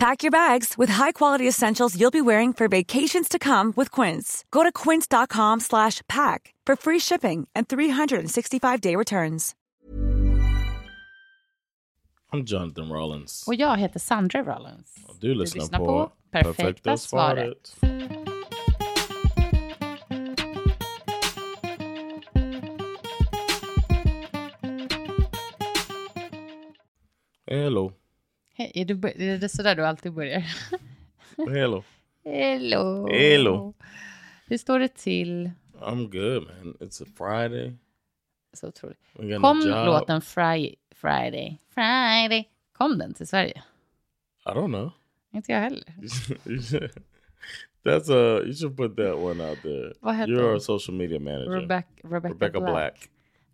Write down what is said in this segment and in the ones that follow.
Pack your bags with high-quality essentials you'll be wearing for vacations to come with Quince. Go to quince.com slash pack for free shipping and 365-day returns. I'm Jonathan Rollins. Och jag heter Sandra Rollins. Du lyssnar, på, Perfekta svaret. Hello. Hej, är, du, bör- är det sådär du alltid börjar? Hello. Hello. Hello. Hur står det till? I'm good, man. It's a Friday. Så otroligt. Kom låten Fri- Friday? Friday. Kom den till Sverige? I don't know. Inte jag heller. That's a. You should put that one out there. Vad heter You're a social media manager. Rebecca, Rebecca, Rebecca Black. Black.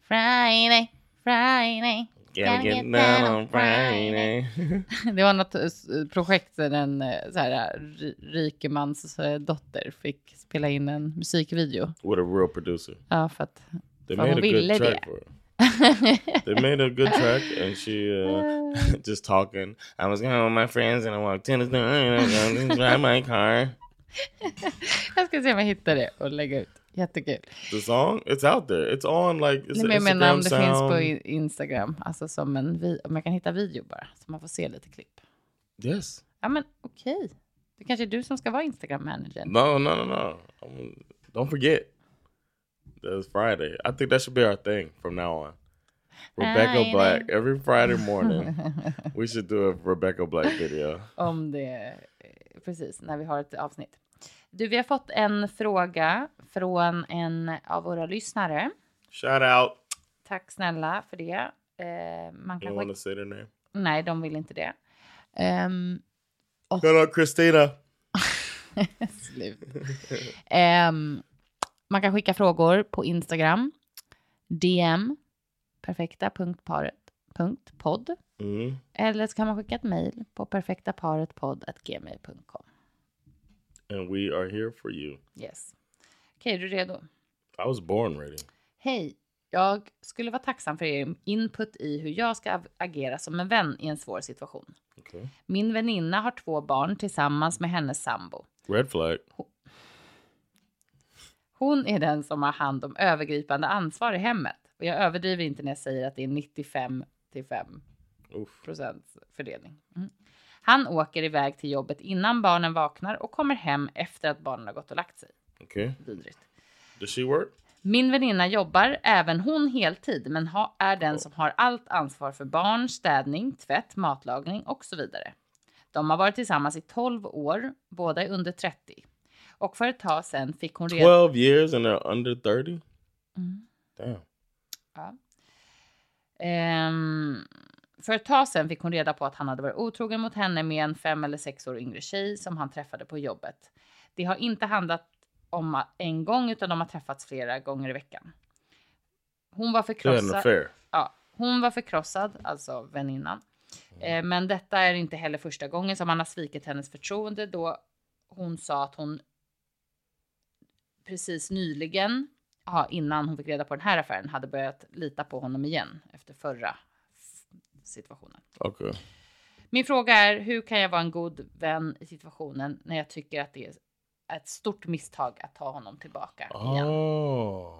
Friday, Friday. Gotta get down on Friday. Det var något eh, projekt där en eh, så här, ri- rikemans eh, dotter fick spela in en musikvideo. With a real producer. Ja, för att They För made hon a good ville track det. for her. They made a good track, and she uh, just talking. I was going with my friends, and I walked store, and I was going to drive my car. Jag ska se om jag hittar det och lägga ut. Jättekul. The song, it's out there. It's on like it's Nej, men jag menar om det finns sound. på i- Instagram. Alltså som en vi- om jag kan hitta video bara. Så man får se lite klipp. Yes. Ja men okej. Det kanske är du som ska vara Instagram-managern. No, no, no, no. Don't forget. That's Friday. I think that should be our thing from now on. Rebecca Friday. Black. Every Friday morning, we should do a Rebecca Black video. Om det, precis, när vi har ett avsnitt. Du, vi har fått en fråga från en av våra lyssnare. Shout out. Tack snälla för det. Eh, man kan skicka... say their name? Nej, de vill inte det. Um, Shout out Christina. Slut. Ehm, man kan skicka frågor på Instagram. DM perfekta.paret.podd. Mm. Eller så kan man skicka ett mejl på perfektaparetpodd.gmail.com. And we are here for you. Yes. Okej, är du redo? I was born ready. Hej! Jag skulle vara tacksam för er input i hur jag ska agera som en vän i en svår situation. Okay. Min väninna har två barn tillsammans med hennes sambo. Red flag. Hon är den som har hand om övergripande ansvar i hemmet. Och jag överdriver inte när jag säger att det är 95 till 5 Oof. procents fördelning. Mm. Han åker iväg till jobbet innan barnen vaknar och kommer hem efter att barnen har gått och lagt sig. Okay. Vidrigt. Does she work? Min väninna jobbar även hon heltid, men ha, är den som har allt ansvar för barn, städning, tvätt, matlagning och så vidare. De har varit tillsammans i 12 år, båda är under 30. Och för ett tag sedan fick hon reda 12 years and they're under 30? Mm. Damn. Ja. Ehm, för ett tag sedan fick hon reda på att han hade varit otrogen mot henne med en fem eller sex år yngre tjej som han träffade på jobbet. Det har inte handlat om en gång utan de har träffats flera gånger i veckan. Hon var förkrossad. Ja, hon var förkrossad, alltså väninnan. Eh, men detta är inte heller första gången som han har svikit hennes förtroende då hon sa att hon precis nyligen, ja, innan hon fick reda på den här affären, hade börjat lita på honom igen efter förra situationen. Okay. Min fråga är, hur kan jag vara en god vän i situationen när jag tycker att det är ett stort misstag att ta honom tillbaka igen? Oh.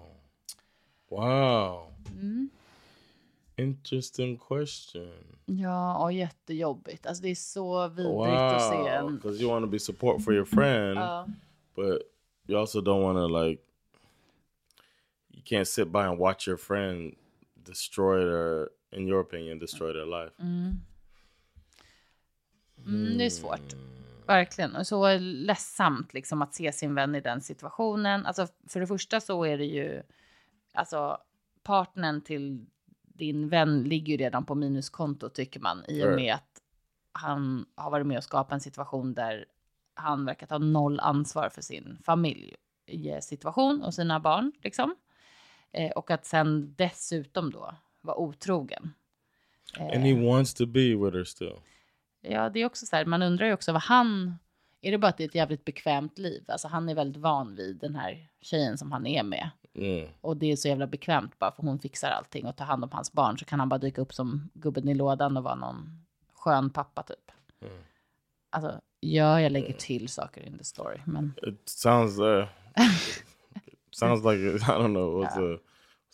Wow. Mm. Interesting question. Ja, och jättejobbigt. Alltså det är så vidrigt att se Wow. en... Because you want to be support for your friend, Ja. but you also don't want to like. You can't sit by and watch your friend destroy their, in your opinion, destroy their life. Mm. Mm, det är svårt. Verkligen. Och så ledsamt liksom att se sin vän i den situationen. Alltså för det första så är det ju, alltså partnern till din vän ligger ju redan på minuskonto tycker man i och med att han har varit med och skapat en situation där han verkar ta noll ansvar för sin familj situation och sina barn liksom. Eh, och att sen dessutom då vara otrogen. And he wants to be with her still. Ja, det är också så här, man undrar ju också vad han... Är det bara att det är ett jävligt bekvämt liv? Alltså han är väldigt van vid den här tjejen som han är med. Mm. Och det är så jävla bekvämt bara för hon fixar allting och tar hand om hans barn så kan han bara dyka upp som gubben i lådan och vara någon skön pappa typ. Alltså, ja, jag lägger till saker in the story, men It sounds uh, sounds like I don't know. What's a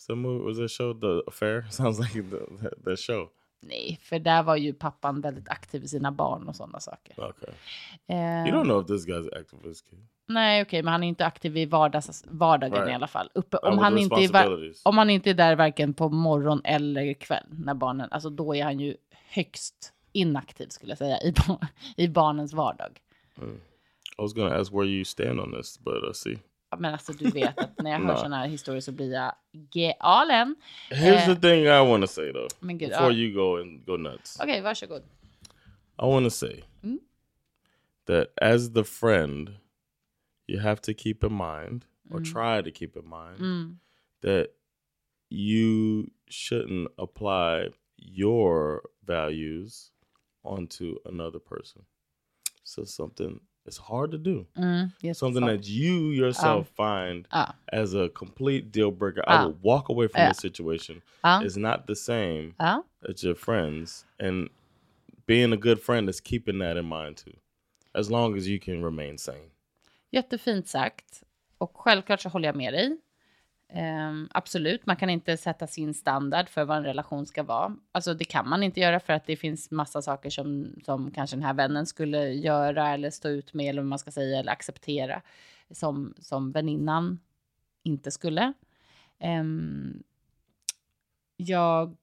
the movie? Was that show The Affair? Sounds like the, the, the show. nej, för där var ju pappan väldigt aktiv i sina barn och sådana saker. Okay. Eh, You don't know if this guy's active his kid. Nej, okej, men han är inte aktiv i vardags, vardagen Right. i alla fall. Uppe, om, han inte är, om han inte är där varken på morgon eller kväll när barnen, alltså då är han ju högst inaktiv skulle jag säga i, i barnens vardag. I was gonna ask where you stand on this, but uh, see. Men alltså du vet att när jag hör sådana här historier så blir jag galen. Here's Eh, the thing I want to say though. Men gud, before ja. you go and go nuts, Okej, varsågod. I want to say Mm. that as the friend, you have to keep in mind, or try to keep in mind, Mm. that you shouldn't apply your values onto another person. So something it's hard to do. Mm, Something jättesvårt. that you yourself find Ja, as a complete deal breaker. I Ah. will walk away from Yeah. this situation. ja, Is not the same ja. as your friends, and being a good friend is keeping that in mind too. As long as you can remain sane. Jättefint sagt. Och självklart så håller jag med dig. Um, absolut, man kan inte sätta sin standard för vad en relation ska vara. Alltså det kan man inte göra för att det finns massa saker som, som kanske den här vännen skulle göra eller stå ut med eller vad man ska säga eller acceptera som, som väninnan inte skulle. Um, jag,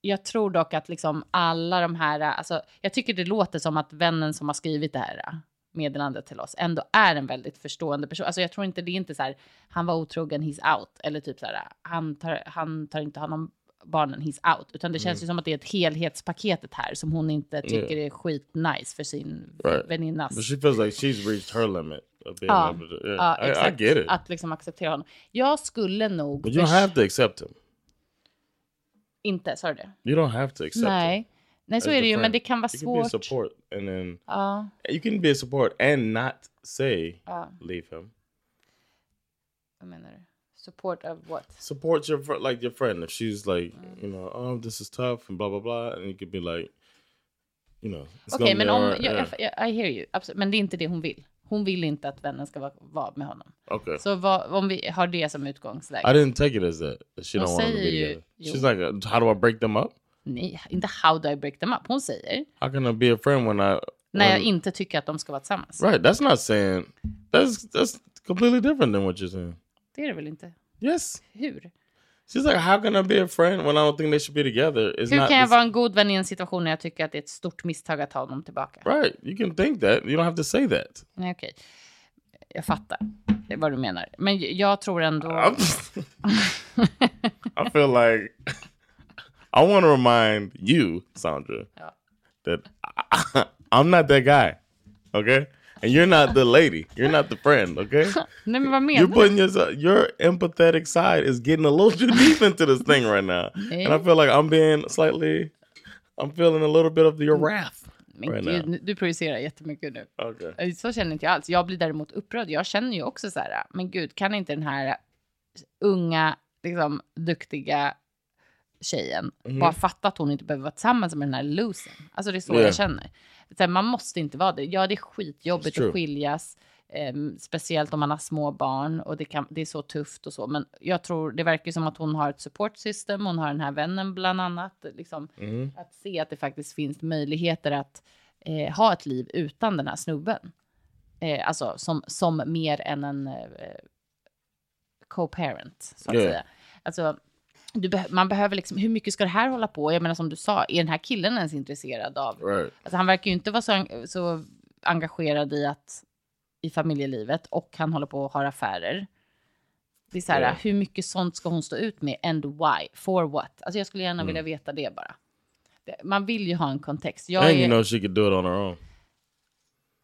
jag tror dock att liksom alla de här, alltså jag tycker det låter som att vännen som har skrivit det här meddelandet till oss ändå är en väldigt förstående person. Alltså jag tror inte det är inte så här, han var otrogen, he's out, eller typ så här, han tar, han tar inte hand om barnen, he's out, utan det känns ju som att det är ett helhetspaketet här som hon inte tycker är skitnice för sin Right. väninnas. But she feels like she's reached her limit Ja, able to. Yeah, ja, I, I exakt. get it. Att liksom acceptera honom. Jag skulle nog... But you don't have to accept him. Inte, sa du det? You don't have to accept him. Nej. Så är det ju, men det kan vara You can be svårt. support, and then Ja, you can be a support and not say ja. leave him. Vad menar du? Support of what? Support your like your friend if she's like Mm. you know oh this is tough and blah blah blah, and you could be like you know. Okej, gonna men om... alright, Jag, yeah. jag, I hear you. Absolut. Men det är inte det hon vill. Hon vill inte att vännen ska vara, vara med honom. okay. Så vad, om vi har det som I utgångsläge. didn't take it as that. She Hon don't want to be ju- together. jo. She's like, uh, how do I break them up? Nej, inte how do I break them up. Hon säger How can I be a friend when I när jag when- inte tycker att de ska vara tillsammans. right? That's not saying that's that's completely different than what you're saying. Det är det väl inte? Yes. Hur? She's like, how can I be a friend when I don't think they should be together? It's Hur not kan jag vara en god vän i en situation när jag tycker att det är ett stort misstag att ta honom tillbaka? right. You can think that. You don't have to say that. Nej, okej. Jag fattar vad du menar. Men jag tror ändå... I feel like I want to remind you, Sandra, Ja. that I, I'm not that guy. Okay. And you're not the lady. You're not the friend. Okay. Nej, men vad You're menar du? putting your your empathetic side is getting a little too deep into this thing right now, and I feel like I'm being slightly, I'm feeling a little bit of your wrath. Men right gud, now. du projicerar jättemycket nu. Okay. Eh, Så känner inte jag alls. Jag blir däremot upprörd. Jag känner ju också så här, men gud, kan inte den här unga, liksom duktiga tjejen bara fatta att hon inte behöver vara tillsammans med den här losen? Alltså det är så Yeah. jag känner. Så man måste inte vara det. Ja, det är skitjobbigt att skiljas. ehm, speciellt om man har små barn och det, kan, det är så tufft och så. Men jag tror det verkar som att hon har ett support system. Hon har den här vännen bland annat. Liksom, Mm-hmm. Att se att det faktiskt finns möjligheter att eh, ha ett liv utan den här snubben. Eh, alltså som, som mer än en eh, co-parent, så att Yeah. säga. Alltså, beh- man behöver liksom, hur mycket ska det här hålla på? Jag menar som du sa, är den här killen ens intresserad av? Right. Alltså han verkar ju inte vara så, en- så engagerad i att i familjelivet och han håller på och har affärer. Det är så här, Ja. hur mycket sånt ska hon stå ut med and why? For what? Alltså jag skulle gärna Mm. vilja veta det bara. Man vill ju ha en kontext. Jag And är, you know she could do it on her own.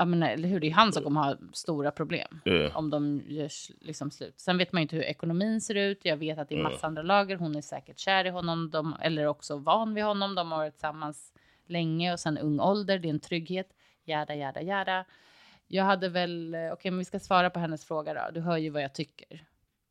Ja, men, eller hur? Det är han som kommer ha stora problem Yeah. om de gör liksom slut. Sen vet man ju inte hur ekonomin ser ut. Jag vet att det är massa andra lager. Hon är säkert kär i honom, de, eller också van vid honom. De har varit tillsammans länge och sen ung ålder. Det är en trygghet. Jada, jada, jada. Jag hade väl, eh, okej, men vi ska svara på hennes fråga då. Du hör ju vad jag tycker.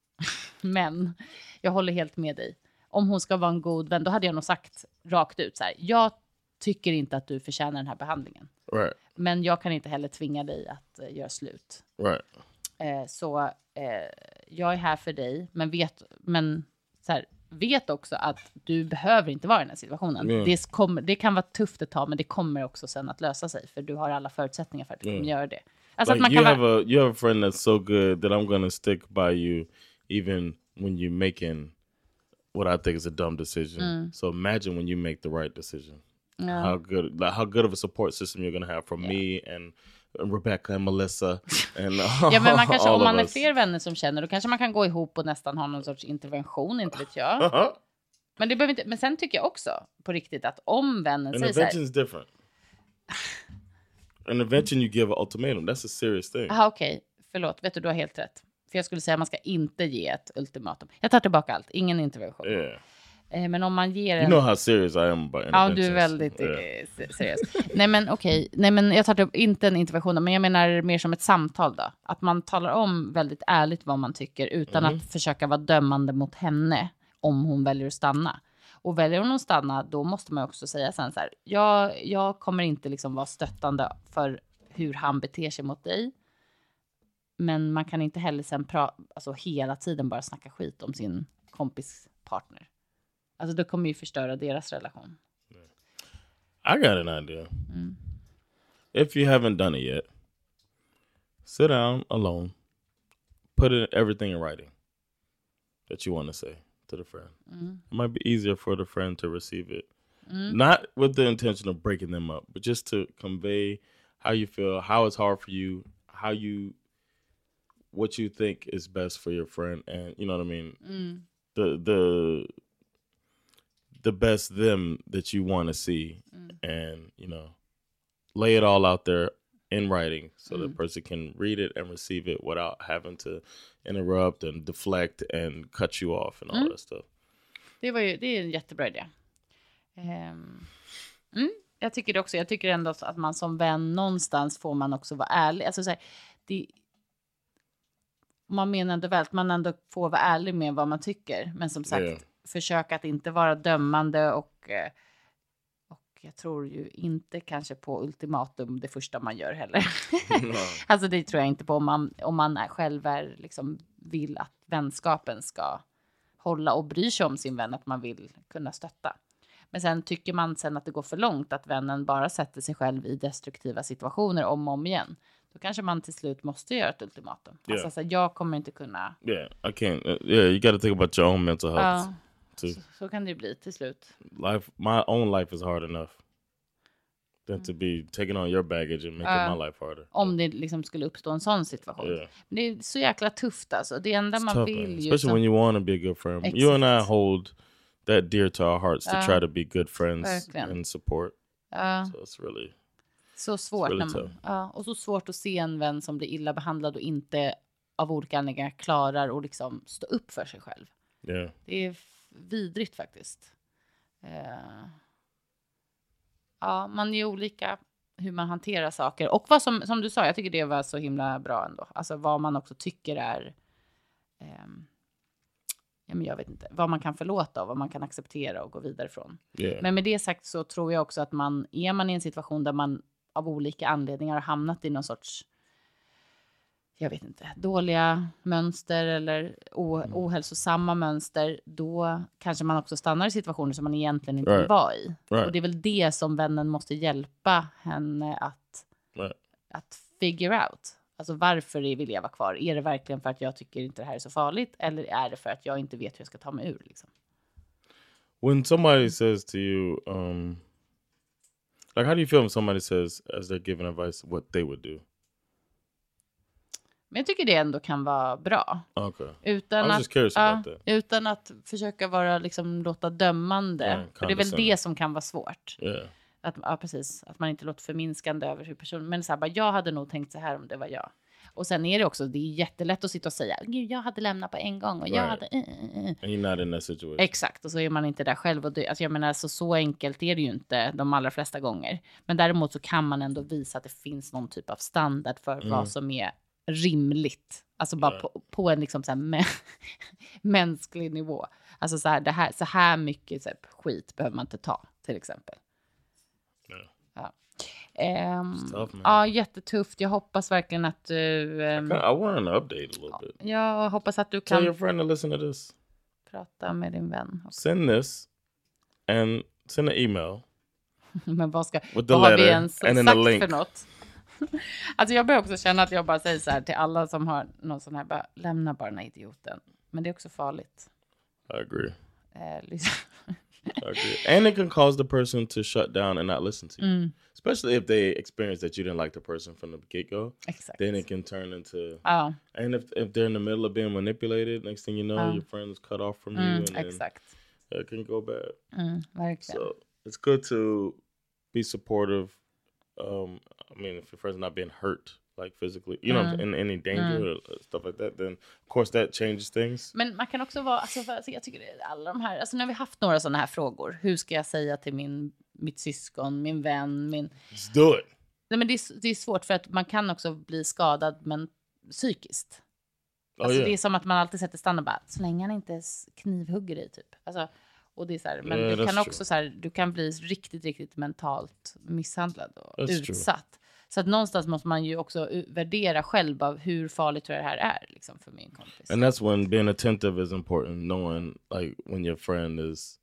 men jag håller helt med dig. Om hon ska vara en god vän, då hade jag nog sagt rakt ut så här. Jag tycker inte att du förtjänar den här behandlingen. Right. Men jag kan inte heller tvinga dig att eh, göra slut. Right. Eh, så eh, jag är här för dig, men vet, men, så här, vet också att du behöver inte vara i den här situationen. Mm. Det, kommer, det kan vara tufft ett tag, men det kommer också sen att lösa sig, för du har alla förutsättningar för att du kommer göra det. Alltså like att man you kan have vara, a you have a friend that's so good that I'm gonna stick by you even when you're making what I think is a dumb decision. Mm. So imagine when you make the right decision. Ja. How good like how good of a support system you're gonna have from me and Rebecca and Melissa and ja, men man kanske, all om man är fler vänner som känner, då kanske man kan gå ihop och nästan ha någon sorts intervention, inte vet jag. Uh-huh. Men, det behöver inte, men sen tycker jag också på riktigt att om vännen An säger så här, intervention's different. An intervention you give an ultimatum. That's a serious thing. Jaha, okej. Förlåt. Vet du, du har helt rätt. För jag skulle säga att man ska inte ge ett ultimatum. Jag tar tillbaka allt. Ingen intervention. Yeah. Eh, Men om man ger en... You know how serious I am about Ja, du är väldigt Yeah. eh, se- seriös. Nej, men okej. Nej, men jag tar typ inte en intervention, men jag menar mer som ett samtal då. Att man talar om väldigt ärligt vad man tycker utan Mm. att försöka vara dömande mot henne om hon väljer att stanna. Och väljer hon att stanna, då måste man också säga sen så här. Jag, jag kommer inte liksom vara stöttande för hur han beter sig mot dig. Men man kan inte heller sen pra- alltså hela tiden bara snacka skit om sin kompis partner. Alltså det kommer ju förstöra deras relation. I got an idea. Mm. If you haven't done it yet, sit down alone, put it, everything in writing that you want to say to the friend. Mm. It might be easier for the friend to receive it, mm. not with the intention of breaking them up, but just to convey how you feel, how it's hard for you, how you, what you think is best for your friend, and you know what I mean. The the the best them that you want to see and you know lay it all out there in writing so the person can read it and receive it without having to interrupt and deflect and cut you off and all that stuff Det, var ju, det är en jättebra idé. Ehm, mm, jag tycker det också. Jag tycker ändå att man som vän någonstans får man också vara ärlig. Alltså så här, det, man menar ändå väl att man ändå får vara ärlig med vad man tycker. Men som sagt, Ja. Försöka att inte vara dömande och, eh, och jag tror ju inte kanske på ultimatum det första man gör heller. alltså det tror jag inte på om man, om man är, själv är, liksom, vill att vänskapen ska hålla och bryr sig om sin vän, att man vill kunna stötta. Men sen tycker man sen att det går för långt, att vännen bara sätter sig själv i destruktiva situationer om och om igen. Då kanske man till slut måste göra ett ultimatum. Ja. Alltså, så här, jag kommer inte kunna... yeah i can't uh, yeah you got to think about your own mental health Ja, too så, så kan det ju bli till slut. life my own life is hard enough than to be taking on your baggage and making Ja. my life harder Om det liksom skulle uppstå en sån situation. Yeah. Men det är så jäkla tufft alltså. Det enda It's man tough, man. vill ju... especially som- when you want to be a good friend. You and I Exakt. hold that dear to our hearts to Ja. try to be good friends Verkligen. and support. Ja. So it's really Så svårt. really man, ja, och så svårt att se en vän som blir illa behandlad och inte av olika anledningar klarar att liksom stå upp för sig själv. yeah. Det är vidrigt faktiskt. Eh, ja, man är olika hur man hanterar saker. Och vad som, som du sa, jag tycker det var så himla bra ändå. Alltså vad man också tycker är... ehm, ja, men jag vet inte, vad man kan förlåta och vad man kan acceptera och gå vidare från. Yeah. Men med det sagt så tror jag också att man, är man i en situation där man av olika anledningar har hamnat i någon sorts, jag vet inte, dåliga mönster eller o, Mm. ohälsosamma mönster, då kanske man också stannar i situationer som man egentligen inte vill Right. vara i. Right. Och det är väl det som vännen måste hjälpa henne att, Right. att figure out. Alltså varför vill jag vara kvar? Är det verkligen för att jag tycker inte det här är så farligt? Eller är det för att jag inte vet hur jag ska ta mig ur? Liksom? When somebody says to you, um, like, how do you feel when somebody says, as they're giving advice, what they would do? Men jag tycker det ändå kan vara bra. Okay. Utan att, that. utan att försöka vara liksom låta dömande. Ja, För det är väl det som kan vara svårt. Yeah. Att, ja, precis. Att man inte låter förminskande över hur personen... Men så här, bara, jag hade nog tänkt så här om det var jag. Och sen är det också, det är jättelätt att sitta och säga, gud, jag hade lämnat på en gång och jag Right. hade... eh, eh, eh." And you're not in that situation. Exakt, och så är man inte där själv. Och det, alltså jag menar, så, så enkelt är det ju inte de allra flesta gånger. Men däremot så kan man ändå visa att det finns någon typ av standard för Mm. vad som är rimligt. Alltså bara Ja. på, på en liksom så mä- mänsklig nivå. Alltså så här, det här, så här mycket så här, skit behöver man inte ta, till exempel. Ja. Ja. Man. ja, jättetufft. Jag hoppas verkligen att du... ehm, I want an update a little bit. jag hoppas att du Tell kan your friend to listen to this. prata med din vän. Send this and send an email. Men vad, ska, With the vad har vi letter ens sagt för något? alltså jag börjar också känna att jag bara säger så här till alla som har någon sån här, bara, lämna bara den här idioten. Men det är också farligt. I agree. Eh, liksom. I agree. and it can cause the person to shut down and not listen to you. mm, Especially if they experience that you didn't like the person from the get go. exakt. Then it can turn into Ja, and if if they're in the middle of being manipulated, next thing you know, Ja. your friend's cut off from you mm, and then exakt. it can go bad. Mm, verkligen. So it's good to be supportive. Um, I mean, if your friend's not being hurt, like physically, you know, Mm. in any danger or uh, stuff like that, then of course that changes things. Men man kan också vara, alltså, för, alltså, jag tycker alla de här, alltså när vi haft några sådana här frågor, hur ska jag säga till min, mitt syskon, min vän, min... Just do it. Nej men det är, det är svårt för att man kan också bli skadad men psykiskt. Oh Alltså yeah. det är som att man alltid sätter standard bara, så länge han inte knivhugger dig typ. Alltså, och det är så här, men Yeah, du kan true. också så här, du kan bli riktigt, riktigt mentalt misshandlad och That's true. Så att någonstans måste man ju också värdera själv av hur farligt tror jag det här är liksom för min kompis. And that's when being attentive is important, knowing like when your friend is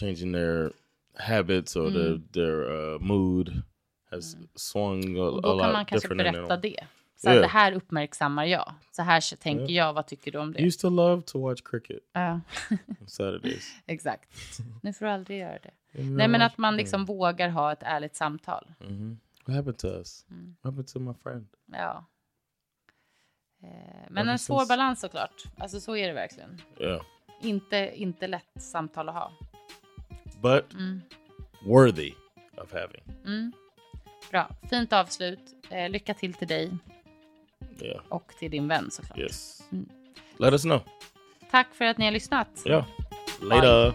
changing their habits or their their uh, mood has swung a, och a då kan man kanske berätta det. Så Yeah. det här uppmärksammar jag. Så här tänker jag, vad tycker du om det? You used to love to watch cricket Ja, Saturdays. exakt. Nu får du aldrig göra det. Nej men att man liksom vågar ha ett ärligt samtal. Mhm. What happened to us? Mm. What happened to my friend? Ja. Eh, Men Ja, en svår balans såklart. Alltså så är det verkligen. Yeah, Inte, inte lätt samtal att ha. but Mm. worthy of having. Mm. Bra, fint avslut. Eh, lycka till till dig Yeah. och till din vän såklart. Yes. Mm. Let us know. Tack för att ni har lyssnat. Yeah. Later.